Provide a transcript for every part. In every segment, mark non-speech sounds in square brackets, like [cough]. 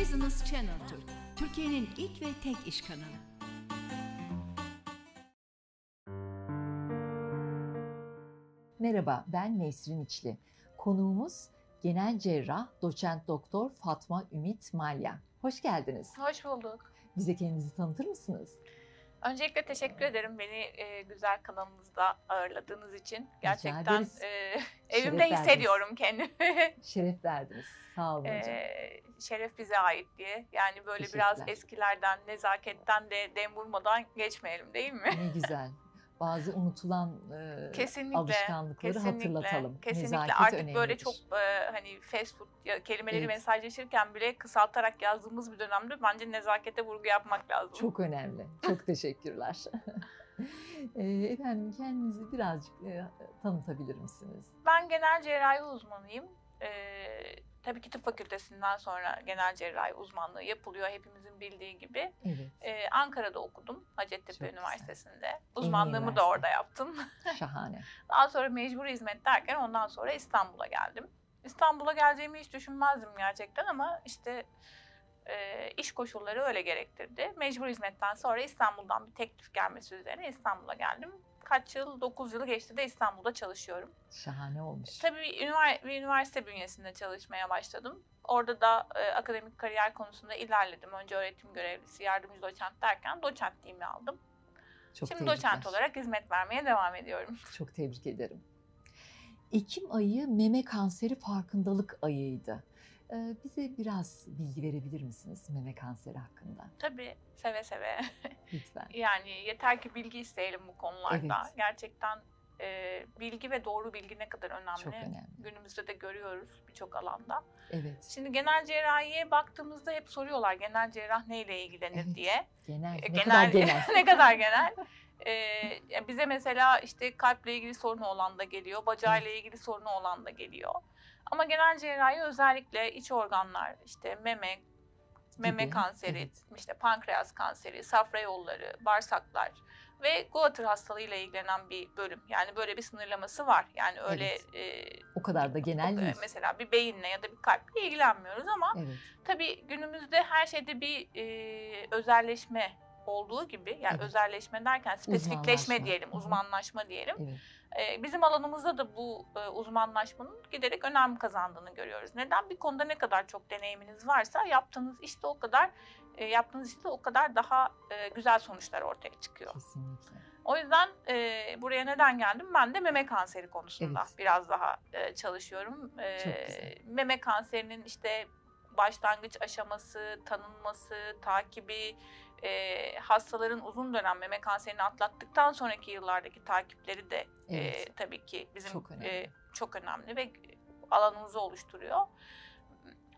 Business Channel Türk, Türkiye'nin ilk ve tek iş kanalı. Merhaba, ben Nesrin İçli. Konuğumuz genel cerrah doçent doktor Fatma Ümit Malya. Hoş geldiniz. Hoş bulduk. Bize kendinizi tanıtır mısınız? Öncelikle teşekkür ederim beni e, güzel kanalınızda ağırladığınız için. Gerçekten ederiz. e, [laughs] evimde verdiniz. hissediyorum kendimi. [laughs] Şeref verdiniz. Sağ olun hocam. E, şeref bize ait diye. Yani böyle biraz eskilerden, nezaketten de dem vurmadan geçmeyelim değil mi? Ne güzel. [laughs] Bazı unutulan e, Kesinlikle. alışkanlıkları Kesinlikle, hatırlatalım. Kesinlikle Nezaket artık önemlidir. böyle çok e, hani fast food ya, kelimeleri Evet. mesajlaşırken bile kısaltarak yazdığımız bir dönemde bence nezakete vurgu yapmak lazım. Çok önemli. Çok teşekkürler. [laughs] E, Efendim kendinizi birazcık e, tanıtabilir misiniz? Ben genel cerrahi uzmanıyım. Ee, tabii ki tıp fakültesinden sonra genel cerrahi uzmanlığı yapılıyor hepimizin bildiği gibi. Evet. Ee, Ankara'da okudum Hacettepe Çok güzel. Üniversitesi'nde. Uzmanlığımı da üniversite. orada yaptım. [laughs] Şahane. Daha sonra mecbur hizmet derken ondan sonra İstanbul'a geldim. İstanbul'a geleceğimi hiç düşünmezdim gerçekten ama işte e, iş koşulları öyle gerektirdi. Mecbur hizmetten sonra İstanbul'dan bir teklif gelmesi üzerine İstanbul'a geldim. Kaç yıl, 9 yılı geçti de İstanbul'da çalışıyorum. Şahane olmuş. Tabii bir, ünivers- bir üniversite bünyesinde çalışmaya başladım. Orada da e, akademik kariyer konusunda ilerledim. Önce öğretim görevlisi, yardımcı doçent derken doçentliğimi aldım. Çok Şimdi tebrikler. doçent olarak hizmet vermeye devam ediyorum. [laughs] Çok tebrik ederim. Ekim ayı meme kanseri farkındalık ayıydı. Bize biraz bilgi verebilir misiniz meme kanseri hakkında? Tabii seve seve. [laughs] Lütfen. Yani yeter ki bilgi isteyelim bu konularda. Evet. Gerçekten e, bilgi ve doğru bilgi ne kadar önemli. Çok önemli. Günümüzde de görüyoruz birçok alanda. Evet. Şimdi genel cerrahiye baktığımızda hep soruyorlar genel cerrah neyle ilgilenir Evet. diye. Genel. Ne genel, kadar genel. [laughs] ne kadar genel. Ee, bize mesela işte kalple ilgili sorunu olan da geliyor, bacağıyla ilgili sorunu olan da geliyor. Ama genel cerrahi özellikle iç organlar, işte meme, meme Gibi, kanseri, işte pankreas kanseri, safra yolları, bağırsaklar ve Goiter hastalığıyla ilgilenen bir bölüm. Yani böyle bir sınırlaması var. Yani öyle Evet. e, O kadar da genel o- değil. mesela bir beyinle ya da bir kalple ilgilenmiyoruz ama Evet. Tabii günümüzde her şeyde bir e, özelleşme olduğu gibi yani Evet. özelleşme derken spesifikleşme diyelim, uzmanlaşma diyelim. Evet. Bizim alanımızda da bu e, uzmanlaşmanın giderek önem kazandığını görüyoruz. Neden? Bir konuda ne kadar çok deneyiminiz varsa yaptığınız işte o kadar e, yaptığınız işte o kadar daha e, güzel sonuçlar ortaya çıkıyor. Kesinlikle. O yüzden e, buraya neden geldim? Ben de meme kanseri konusunda Evet. biraz daha e, çalışıyorum. E, Çok güzel. Meme kanserinin işte başlangıç aşaması, tanınması, takibi, e, hastaların uzun dönem meme kanserini atlattıktan sonraki yıllardaki takipleri de e, Evet. tabii ki bizim Çok önemli. e, çok önemli ve alanımızı oluşturuyor.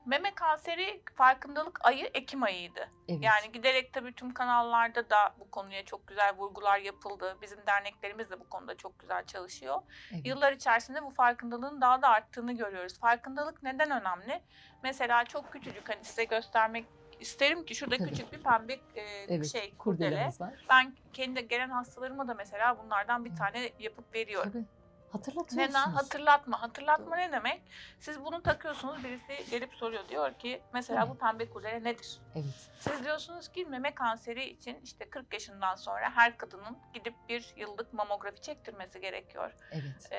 Meme kanseri farkındalık ayı Ekim ayıydı. Evet. Yani giderek tabii tüm kanallarda da bu konuya çok güzel vurgular yapıldı. Bizim derneklerimiz de bu konuda çok güzel çalışıyor. evet. Yıllar içerisinde bu farkındalığın daha da arttığını görüyoruz. Farkındalık neden önemli? Mesela çok küçücük hani size göstermek isterim ki şurada Tabii. küçük bir pembe e, Evet. şey kurdele. var. Ben kendi gelen hastalarıma da mesela bunlardan bir tane yapıp veriyorum. Tabii. Hatırlatıyorsunuz. Neden? Hatırlatma. Hatırlatma ne demek? Siz bunu takıyorsunuz birisi gelip soruyor. Diyor ki mesela bu pembe kurdele nedir? Evet. Siz diyorsunuz ki meme kanseri için işte 40 yaşından sonra her kadının gidip bir yıllık mamografi çektirmesi gerekiyor. Evet. Ee,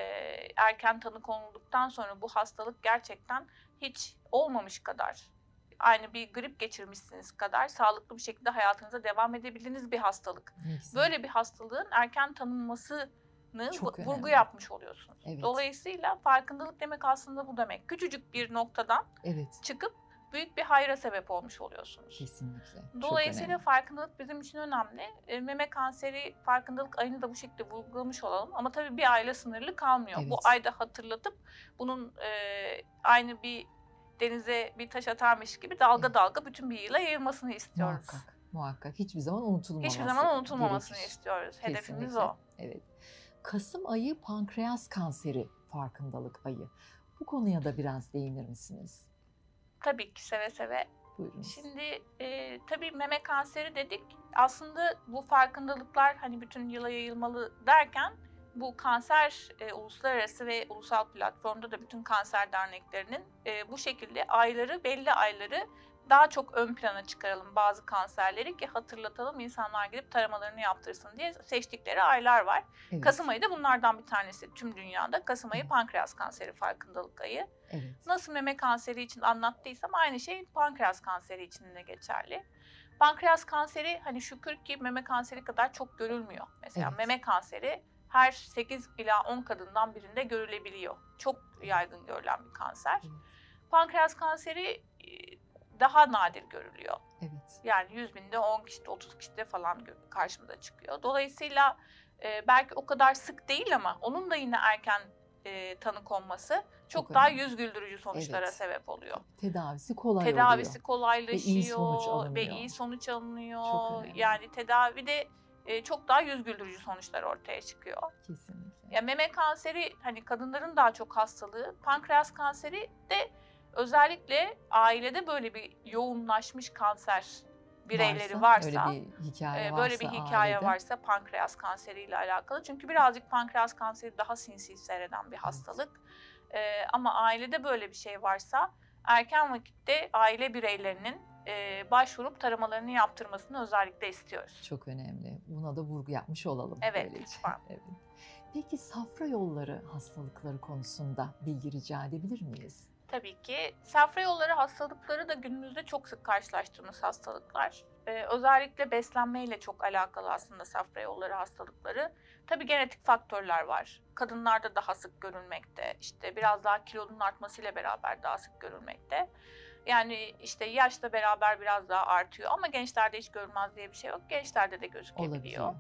erken tanı konulduktan sonra bu hastalık gerçekten hiç olmamış kadar aynı bir grip geçirmişsiniz kadar sağlıklı bir şekilde hayatınıza devam edebildiğiniz bir hastalık. Ne güzel. Böyle bir hastalığın erken tanınmasını Çok vu- vurgu önemli. yapmış oluyorsunuz. Evet. Dolayısıyla farkındalık demek aslında bu demek. Küçücük bir noktadan Evet. çıkıp büyük bir hayra sebep olmuş oluyorsunuz. Kesinlikle. Dolayısıyla farkındalık bizim için önemli. E, meme kanseri farkındalık ayını da bu şekilde vurgulamış olalım. Ama tabii bir ayla sınırlı kalmıyor. Bu Evet. ayda hatırlatıp bunun e, aynı bir denize bir taş atarmış gibi dalga Evet. dalga bütün bir yıla yayılmasını istiyoruz. Muhakkak. Muhakkak. Hiçbir zaman unutulmaması Hiçbir zaman unutulmamasını gerekir. istiyoruz. Hedefimiz Kesinlikle. o. Evet. Kasım ayı pankreas kanseri farkındalık ayı. Bu konuya da biraz değinir misiniz? Tabii ki seve seve. Buyurun. Şimdi e, tabii meme kanseri dedik. Aslında bu farkındalıklar hani bütün yıla yayılmalı derken bu kanser e, uluslararası ve ulusal platformda da bütün kanser derneklerinin e, bu şekilde ayları belli ayları daha çok ön plana çıkaralım bazı kanserleri ki hatırlatalım insanlar gidip taramalarını yaptırsın diye seçtikleri aylar var. Evet. Kasım ayı da bunlardan bir tanesi tüm dünyada. Kasım ayı Evet. pankreas kanseri farkındalık ayı. Evet. Nasıl meme kanseri için anlattıysam aynı şey pankreas kanseri için de geçerli. Pankreas kanseri hani şükür ki meme kanseri kadar çok görülmüyor. Mesela Evet. meme kanseri her 8 ila 10 kadından birinde görülebiliyor. Çok yaygın görülen bir kanser. Evet. Pankreas kanseri daha nadir görülüyor. Evet. Yani 100 binde 10 kişide 30 kişide falan karşımıza çıkıyor. Dolayısıyla e, belki o kadar sık değil ama onun da yine erken e, tanı konması çok, Çok daha önemli. yüz güldürücü sonuçlara Evet. sebep oluyor. Tedavisi kolay Tedavisi oluyor. kolaylaşıyor sonuç ve alınıyor. iyi sonuç alınıyor. Çok önemli. Yani tedavide e, çok daha yüz güldürücü sonuçlar ortaya çıkıyor. Kesinlikle. Ya meme kanseri hani kadınların daha çok hastalığı, pankreas kanseri de özellikle ailede böyle bir yoğunlaşmış kanser bireyleri varsa, öyle bir hikaye e, varsa böyle bir hikaye ailede, varsa pankreas kanseriyle alakalı. Çünkü birazcık pankreas kanseri daha sinsi seyreden bir hastalık. E, ama ailede böyle bir şey varsa erken vakitte aile bireylerinin e, başvurup taramalarını yaptırmasını özellikle istiyoruz. çok önemli. Buna da vurgu yapmış olalım. Evet, böylece. lütfen. [laughs] Evet. Peki safra yolları hastalıkları konusunda bilgi rica edebilir miyiz? Tabii ki. Safra yolları hastalıkları da günümüzde çok sık karşılaştığımız hastalıklar. Ee, özellikle beslenmeyle çok alakalı aslında safra yolları hastalıkları. Tabii genetik faktörler var. Kadınlarda daha sık görülmekte. İşte biraz daha kilonun artmasıyla beraber daha sık görülmekte. Yani işte yaşla beraber biraz daha artıyor ama gençlerde hiç görülmez diye bir şey yok. Gençlerde de gözükebiliyor.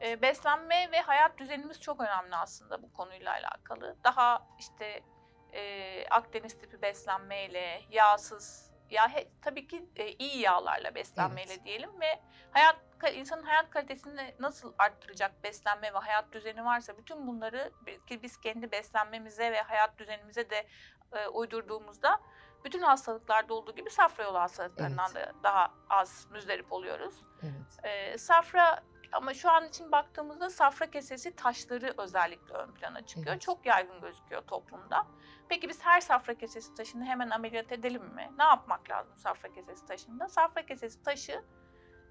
Evet. E, beslenme ve hayat düzenimiz çok önemli aslında bu konuyla alakalı. Daha işte e, Akdeniz tipi beslenmeyle, yağsız, ya he- tabii ki e, iyi yağlarla beslenmeyle Evet. diyelim ve hayat insanın hayat kalitesini nasıl arttıracak beslenme ve hayat düzeni varsa bütün bunları ki biz kendi beslenmemize ve hayat düzenimize de e, uydurduğumuzda bütün hastalıklarda olduğu gibi safra yolu hastalıklarından da daha az müzdarip oluyoruz. evet. Ee, safra ama şu an için baktığımızda safra kesesi taşları özellikle ön plana çıkıyor. Evet. Çok yaygın gözüküyor toplumda. Peki biz her safra kesesi taşını hemen ameliyat edelim mi? Ne yapmak lazım safra kesesi taşında? Safra kesesi taşı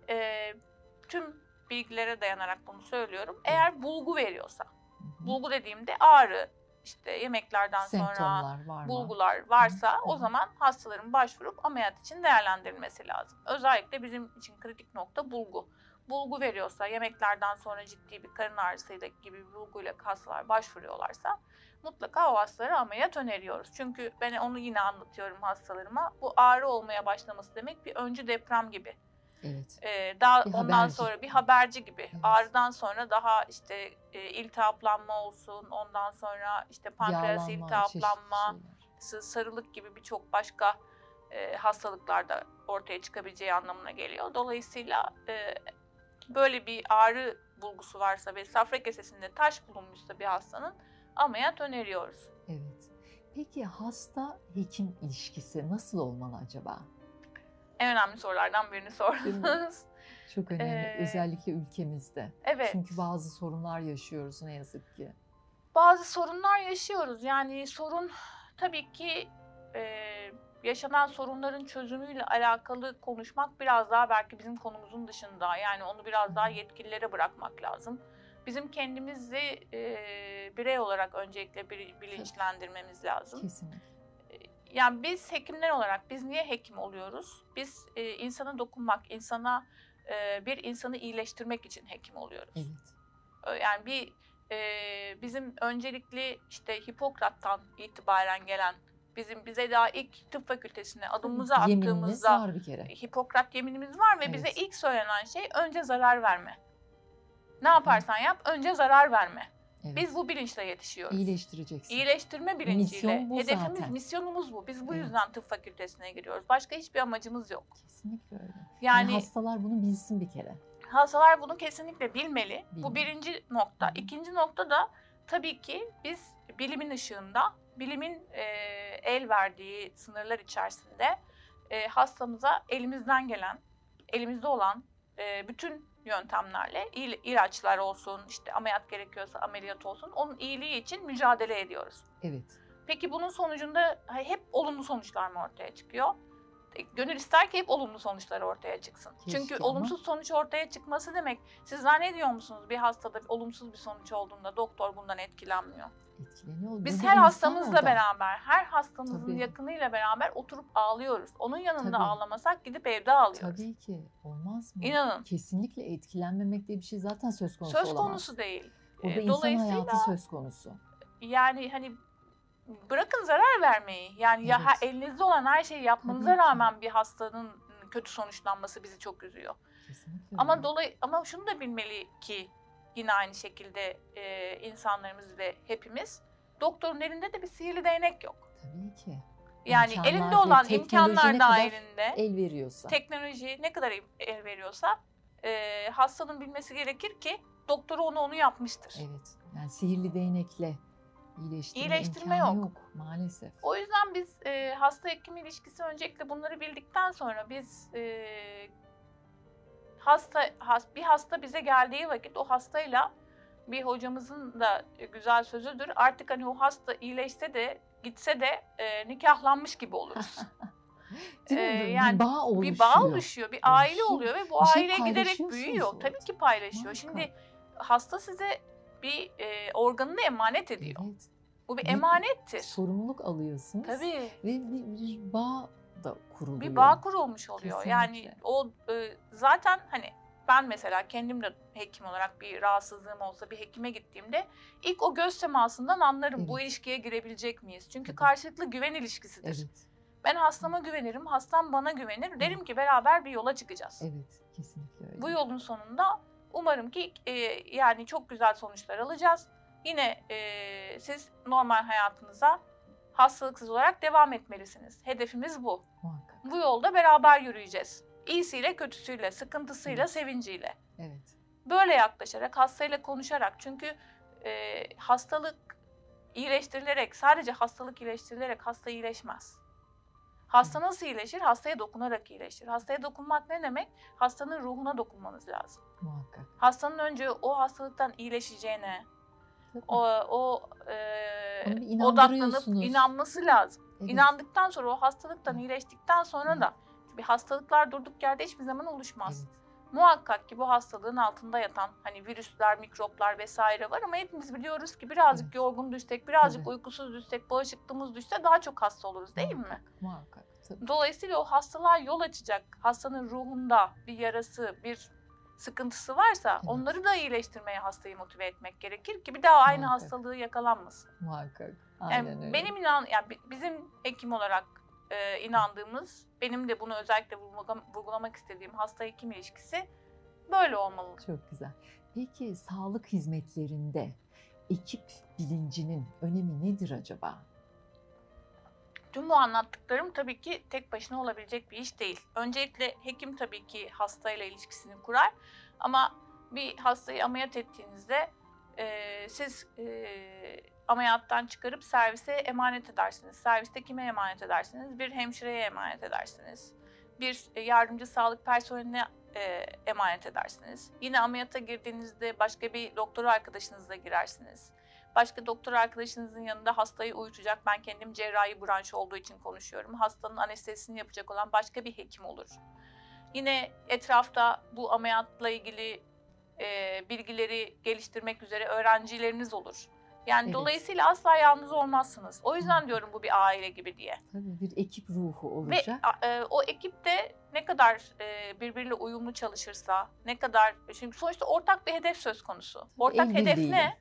e, tüm bilgilere dayanarak bunu söylüyorum. Eğer bulgu veriyorsa, bulgu dediğimde ağrı, işte yemeklerden sonra var mı? bulgular varsa Hı o zaman hastaların başvurup ameliyat için değerlendirilmesi lazım. Özellikle bizim için kritik nokta bulgu. Bulgu veriyorsa, yemeklerden sonra ciddi bir karın ağrısıyla gibi bir bulguyla hastalar başvuruyorlarsa mutlaka o hastalara ameliyat öneriyoruz. Çünkü ben onu yine anlatıyorum hastalarıma. Bu ağrı olmaya başlaması demek bir öncü deprem gibi. Evet. Ee, daha Bir ondan haberci. sonra bir haberci gibi. Evet. Ağrıdan sonra daha işte e, iltihaplanma olsun, ondan sonra işte pankreas iltihaplanma, sarılık gibi birçok başka e, hastalıklarda ortaya çıkabileceği anlamına geliyor. Dolayısıyla e, böyle bir ağrı bulgusu varsa ve safra kesesinde taş bulunmuşsa bir hastanın ameliyat öneriyoruz. Evet. Peki hasta hekim ilişkisi nasıl olmalı acaba? En önemli sorulardan birini sordunuz. Çok önemli. Ee, Özellikle ülkemizde. evet. Çünkü bazı sorunlar yaşıyoruz ne yazık ki. bazı sorunlar yaşıyoruz. Yani sorun tabii ki e, yaşanan sorunların çözümüyle alakalı konuşmak biraz daha belki bizim konumuzun dışında. Yani onu biraz daha yetkililere bırakmak lazım. Bizim kendimizi e, birey olarak öncelikle bir, bilinçlendirmemiz lazım. Kesinlikle. Yani biz hekimler olarak biz niye hekim oluyoruz? Biz e, insana dokunmak, insana e, bir insanı iyileştirmek için hekim oluyoruz. Evet. Yani bir e, bizim öncelikli işte Hipokrat'tan itibaren gelen bizim bize daha ilk tıp fakültesine adımımızı Yeminimiz attığımızda var bir kere. Hipokrat yeminimiz var ve Evet. bize ilk söylenen şey önce zarar verme. Ne yaparsan yap önce zarar verme. Evet. Biz bu bilinçle yetişiyoruz. iyileştireceksin. İyileştirme bilinciyle. Misyon bu Hedefimiz, zaten. misyonumuz bu. Biz bu Evet. yüzden tıp fakültesine giriyoruz. Başka hiçbir amacımız yok. Kesinlikle öyle. Yani Yani hastalar bunu bilsin bir kere. Hastalar bunu kesinlikle bilmeli. Bu Bilmeli. birinci nokta. Hı. İkinci nokta da tabii ki biz bilimin ışığında, bilimin e, el verdiği sınırlar içerisinde e, hastamıza elimizden gelen, elimizde olan e, bütün yöntemlerle il- ilaçlar olsun, işte ameliyat gerekiyorsa ameliyat olsun, onun iyiliği için mücadele ediyoruz. Evet. Peki bunun sonucunda hep olumlu sonuçlar mı ortaya çıkıyor? Gönül ister ki hep olumlu sonuçlar ortaya çıksın. Keşke Çünkü ama- olumsuz sonuç ortaya çıkması demek siz zannediyor musunuz bir hastada olumsuz bir sonuç olduğunda doktor bundan etkilenmiyor. Etkileniyor. Biz her hastamızla orada. beraber, her hastamızın Tabii. yakınıyla beraber oturup ağlıyoruz. Onun yanında Tabii. ağlamasak gidip evde ağlıyoruz. Tabii ki. Olmaz mı? İnanın Kesinlikle etkilenmemek diye bir şey zaten söz konusu söz olamaz. konusu değil. Burada Ee, insan hayatı söz konusu. yani hani bırakın zarar vermeyi. Yani ya Evet. elinizde olan her şeyi yapmanıza Tabii ki. rağmen bir hastanın kötü sonuçlanması bizi çok üzüyor. Kesinlikle. Ama öyle. dolay ama şunu da bilmeli ki yine aynı şekilde e, insanlarımız ve hepimiz doktorun elinde de bir sihirli değnek yok. Tabii ki. Yani İmkanlar elinde olan imkanlar dahilinde El veriyorsa. teknoloji ne kadar el- el veriyorsa e, hastanın bilmesi gerekir ki doktoru onu onu yapmıştır. Evet. Yani sihirli değnekle iyileştirme, İyileştirme yok. yok. maalesef. O yüzden biz e, hasta hekim ilişkisi öncelikle bunları bildikten sonra biz e, hasta has, bir hasta bize geldiği vakit o hastayla bir hocamızın da güzel sözüdür. Artık hani o hasta iyileşse de gitse de e, nikahlanmış gibi oluruz. [laughs] Değil mi? Ee, Bir yani bağ oluşuyor. bir bağ oluşuyor, bir aile Oluşuyor. oluyor ve bu Bir şey aile giderek büyüyor. Tabii ki paylaşıyor. Muhakkak. Şimdi hasta size bir e, organını emanet ediyor. Evet. Bu bir Bir- emanettir. Sorumluluk alıyorsunuz. Tabii. Ve bir, bir bağ da kuruluyor. bir bağ kurulmuş oluyor. Kesinlikle. Yani o e, zaten hani ben mesela kendim de hekim olarak bir rahatsızlığım olsa bir hekime gittiğimde ilk o göz temasından anlarım bu Evet. ilişkiye girebilecek miyiz? Çünkü Tabii. karşılıklı güven ilişkisidir. Evet. Ben hastama güvenirim, hastam bana güvenir. Derim ki beraber bir yola çıkacağız. Evet. Kesinlikle öyle. Bu yolun sonunda umarım ki e, yani çok güzel sonuçlar alacağız. Yine e, siz normal hayatınıza hastalıksız olarak devam etmelisiniz. Hedefimiz bu. Muhakkak. Bu yolda beraber yürüyeceğiz. İyisiyle, kötüsüyle, sıkıntısıyla, Evet. sevinciyle. Evet. Böyle yaklaşarak, hastayla konuşarak. Çünkü e, hastalık iyileştirilerek, sadece hastalık iyileştirilerek hasta iyileşmez. Hasta nasıl iyileşir? Hastaya dokunarak iyileşir. Hastaya dokunmak ne demek? Hastanın ruhuna dokunmanız lazım. Muhakkak. Hastanın önce o hastalıktan iyileşeceğine, o, o e, odaklanıp inanması lazım. Evet. İnandıktan sonra o hastalıktan iyileştikten sonra Evet. da bir hastalıklar durduk yerde hiçbir zaman oluşmaz. Evet. Muhakkak ki bu hastalığın altında yatan hani virüsler, mikroplar vesaire var ama hepimiz biliyoruz ki birazcık Evet. yorgun düşsek, birazcık Tabii. uykusuz düşsek, bağışıklığımız düşse daha çok hasta oluruz değil mi? Muhakkak. Tabii. Dolayısıyla o hastalığa yol açacak, hastanın ruhunda bir yarası, bir sıkıntısı varsa Evet. onları da iyileştirmeye hastayı motive etmek gerekir ki bir daha aynı Muhakkak. hastalığı yakalanmasın. Muhakkak. Yani Aynen öyle. benim inan yani bi- bizim hekim olarak e, inandığımız, benim de bunu özellikle vurgula- vurgulamak istediğim hasta hekim ilişkisi böyle olmalı. Çok güzel. Peki sağlık hizmetlerinde ekip bilincinin önemi nedir acaba? Tüm bu anlattıklarım tabii ki tek başına olabilecek bir iş değil. Öncelikle hekim tabii ki hastayla ilişkisini kurar ama bir hastayı ameliyat ettiğinizde e, siz e, ameliyattan çıkarıp servise emanet edersiniz. Serviste kime emanet edersiniz? Bir hemşireye emanet edersiniz. Bir e, yardımcı sağlık personeline e, emanet edersiniz. Yine ameliyata girdiğinizde başka bir doktor arkadaşınızla girersiniz. Başka doktor arkadaşınızın yanında hastayı uyutacak. Ben kendim cerrahi branşı olduğu için konuşuyorum. Hastanın anestezisini yapacak olan başka bir hekim olur. Yine etrafta bu ameliyatla ilgili e, bilgileri geliştirmek üzere öğrencileriniz olur. Yani Evet. dolayısıyla asla yalnız olmazsınız. O yüzden diyorum bu bir aile gibi diye. Tabii bir ekip ruhu Ve olacak. a- e, o ekip de ne kadar e, birbiriyle uyumlu çalışırsa, ne kadar şimdi sonuçta ortak bir hedef söz konusu. Ortak hedef ne?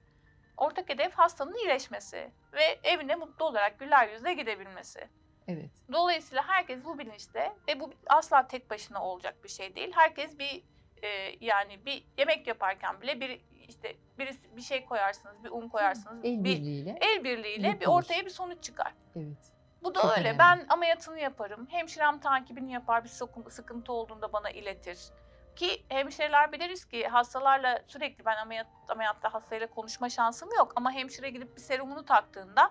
Ortak hedef hastanın iyileşmesi ve evine mutlu olarak güler yüzle gidebilmesi. Evet. Dolayısıyla herkes bu bilinçte ve bu asla tek başına olacak bir şey değil. Herkes bir e, yani bir yemek yaparken bile bir işte birisi bir şey koyarsınız, bir un koyarsınız, El bir birliğiyle. el birliğiyle bir ortaya bir sonuç çıkar. Evet. Bu da Çok öyle. önemli. Ben ameliyatını yaparım. Hemşirem takibini yapar. Bir sıkı- sıkıntı olduğunda bana iletir. Ki hemşireler biliriz ki hastalarla sürekli ben ameliyat, ameliyatta hastayla konuşma şansım yok. Ama hemşire gidip bir serumunu taktığında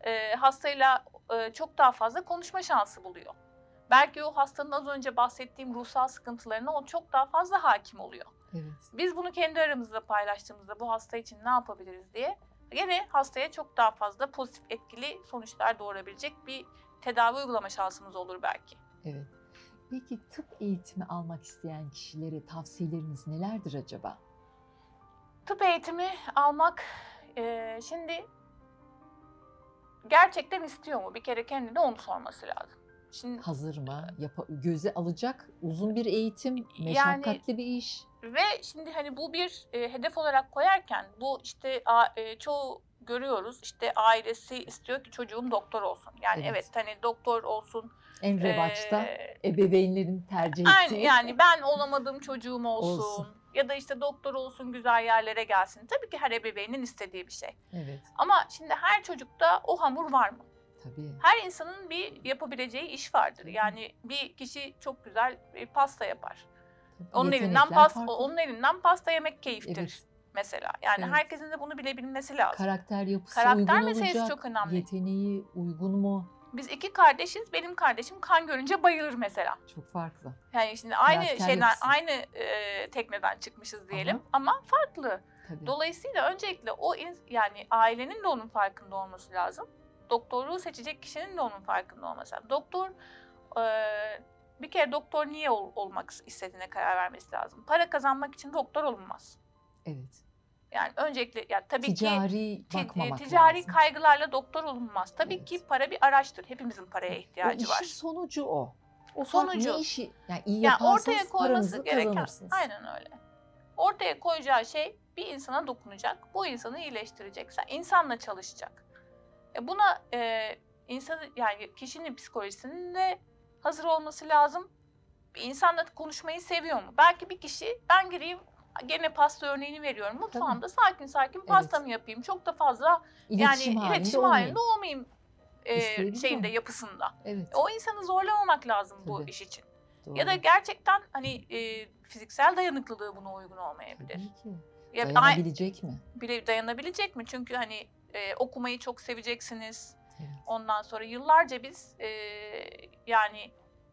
e, hastayla e, çok daha fazla konuşma şansı buluyor. Belki o hastanın az önce bahsettiğim ruhsal sıkıntılarına o çok daha fazla hakim oluyor. Evet. Biz bunu kendi aramızda paylaştığımızda bu hasta için ne yapabiliriz diye gene hastaya çok daha fazla pozitif etkili sonuçlar doğurabilecek bir tedavi uygulama şansımız olur belki. Evet. Peki tıp eğitimi almak isteyen kişilere tavsiyeleriniz nelerdir acaba? Tıp eğitimi almak e, şimdi gerçekten istiyor mu? Bir kere kendine onu sorması lazım. Şimdi Hazır mı? Yapa, göze alacak uzun bir eğitim, Yani- meşakkatli bir iş. ve şimdi hani bu bir e, hedef olarak koyarken bu işte a- e, çoğu görüyoruz işte ailesi istiyor ki çocuğum doktor olsun. Yani Evet. evet, hani doktor olsun. En revaçta e, ebeveynlerin tercih ettiği. Aynen yani ben olamadım çocuğum olsun. Olsun. Ya da işte doktor olsun güzel yerlere gelsin. Tabii ki her ebeveynin istediği bir şey. Evet, Ama şimdi her çocukta o hamur var mı? Tabii. Her insanın bir yapabileceği iş vardır. Yani bir kişi çok güzel pasta yapar. Onun elinden pasta farklı. onun elinden pasta yemek keyiftir Evet. mesela. Yani Evet. herkesin de bunu bilebilmesi lazım. Karakter yapısı Karakter uygun meselesi olacak. çok önemli. Yeteneği uygun mu? Biz iki kardeşiz. Benim kardeşim kan görünce bayılır mesela. Çok farklı. Yani şimdi aynı Karakter şeyden, yapısı. aynı e, tekneden çıkmışız diyelim Aha. ama farklı. Tabii. Dolayısıyla öncelikle o yani ailenin de onun farkında olması lazım. Doktorluğu seçecek kişinin de onun farkında olması lazım. Doktor e, bir kere doktor niye ol- olmak istediğine karar vermesi lazım. Para kazanmak için doktor olunmaz. evet. Yani öncelikle ya tabii ki Ticari ti- bakmamak ticari lazım. kaygılarla doktor olunmaz. Tabii Evet. ki para bir araçtır. Hepimizin paraya O ihtiyacı işin var. sonucu o. O Sonucu. Ne işi? Yani iyi Yani ortaya koyması gereken aynen öyle. Ortaya koyacağı şey bir insana dokunacak. Bu insanı iyileştirecek. Sen insanla çalışacak. E buna e, insanı yani kişinin psikolojisinin de hazır olması lazım. Bir insanla konuşmayı seviyor mu? Belki bir kişi ben gireyim gene pasta örneğini veriyorum. Mutfağımda sakin sakin pastamı yapayım. Çok da fazla İletişim yani halinde iletişim halinde olmayayım e, şeyinde mu? yapısında. Evet. O insanı zorlamamak lazım bu Tabii. iş için. doğru. Ya da gerçekten hani e, fiziksel dayanıklılığı buna uygun olmayabilir. Tabii ki. Ya ay- Dayanabilecek mi? bile dayanabilecek mi? Çünkü hani e, okumayı çok seveceksiniz. Evet. Ondan sonra yıllarca biz e, yani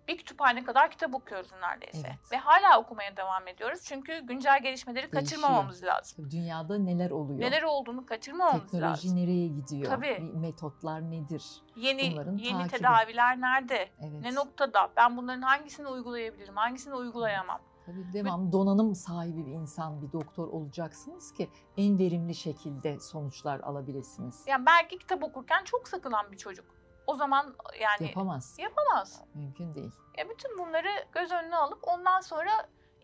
bir kütüphane kadar kitap okuyoruz neredeyse. Evet. Ve hala okumaya devam ediyoruz. Çünkü güncel gelişmeleri Değişiyor. kaçırmamamız lazım. Dünyada neler oluyor? Neler olduğunu kaçırmamamız Teknoloji lazım. nereye gidiyor? Tabii. Bir Metotlar nedir? Yeni bunların yeni takibi. tedaviler nerede? Evet. Ne noktada? Ben bunların hangisini uygulayabilirim? Hangisini uygulayamam? Tabii devam donanım sahibi bir insan, bir doktor olacaksınız ki en verimli şekilde sonuçlar alabilirsiniz. Yani belki kitap okurken çok sıkılan bir çocuk. O zaman yani Yapamaz. yapamaz. Mümkün değil. Ya bütün bunları göz önüne alıp ondan sonra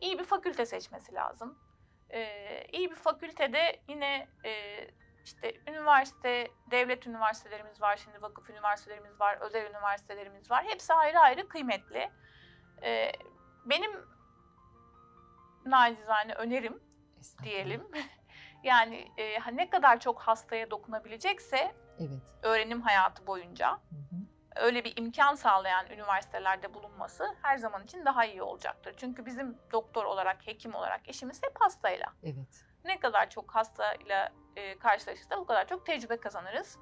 iyi bir fakülte seçmesi lazım. Ee, iyi bir fakültede yine e, işte üniversite, devlet üniversitelerimiz var, şimdi vakıf üniversitelerimiz var, özel üniversitelerimiz var. Hepsi ayrı ayrı kıymetli. Ee, benim nacizane önerim diyelim. [laughs] yani e, ne kadar çok hastaya dokunabilecekse Evet. öğrenim hayatı boyunca Hı hı. öyle bir imkan sağlayan üniversitelerde bulunması her zaman için daha iyi olacaktır. Çünkü bizim doktor olarak, hekim olarak işimiz hep hastayla. Evet. Ne kadar çok hastayla e, karşılaşırsak o kadar çok tecrübe kazanırız.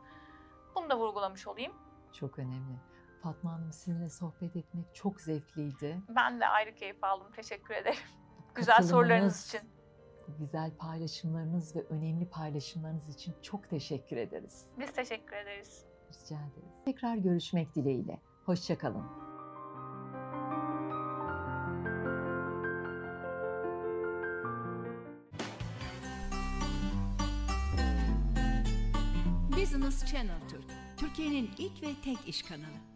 Bunu da vurgulamış olayım. Çok önemli. Fatma Hanım sizinle sohbet etmek çok zevkliydi. Ben de ayrı keyif aldım. Teşekkür ederim. Güzel sorularınız için. Güzel paylaşımlarınız ve önemli paylaşımlarınız için çok teşekkür ederiz. Biz teşekkür ederiz. Rica ederiz. Tekrar görüşmek dileğiyle. Hoşçakalın. Business Channel Türk, Türkiye'nin ilk ve tek iş kanalı.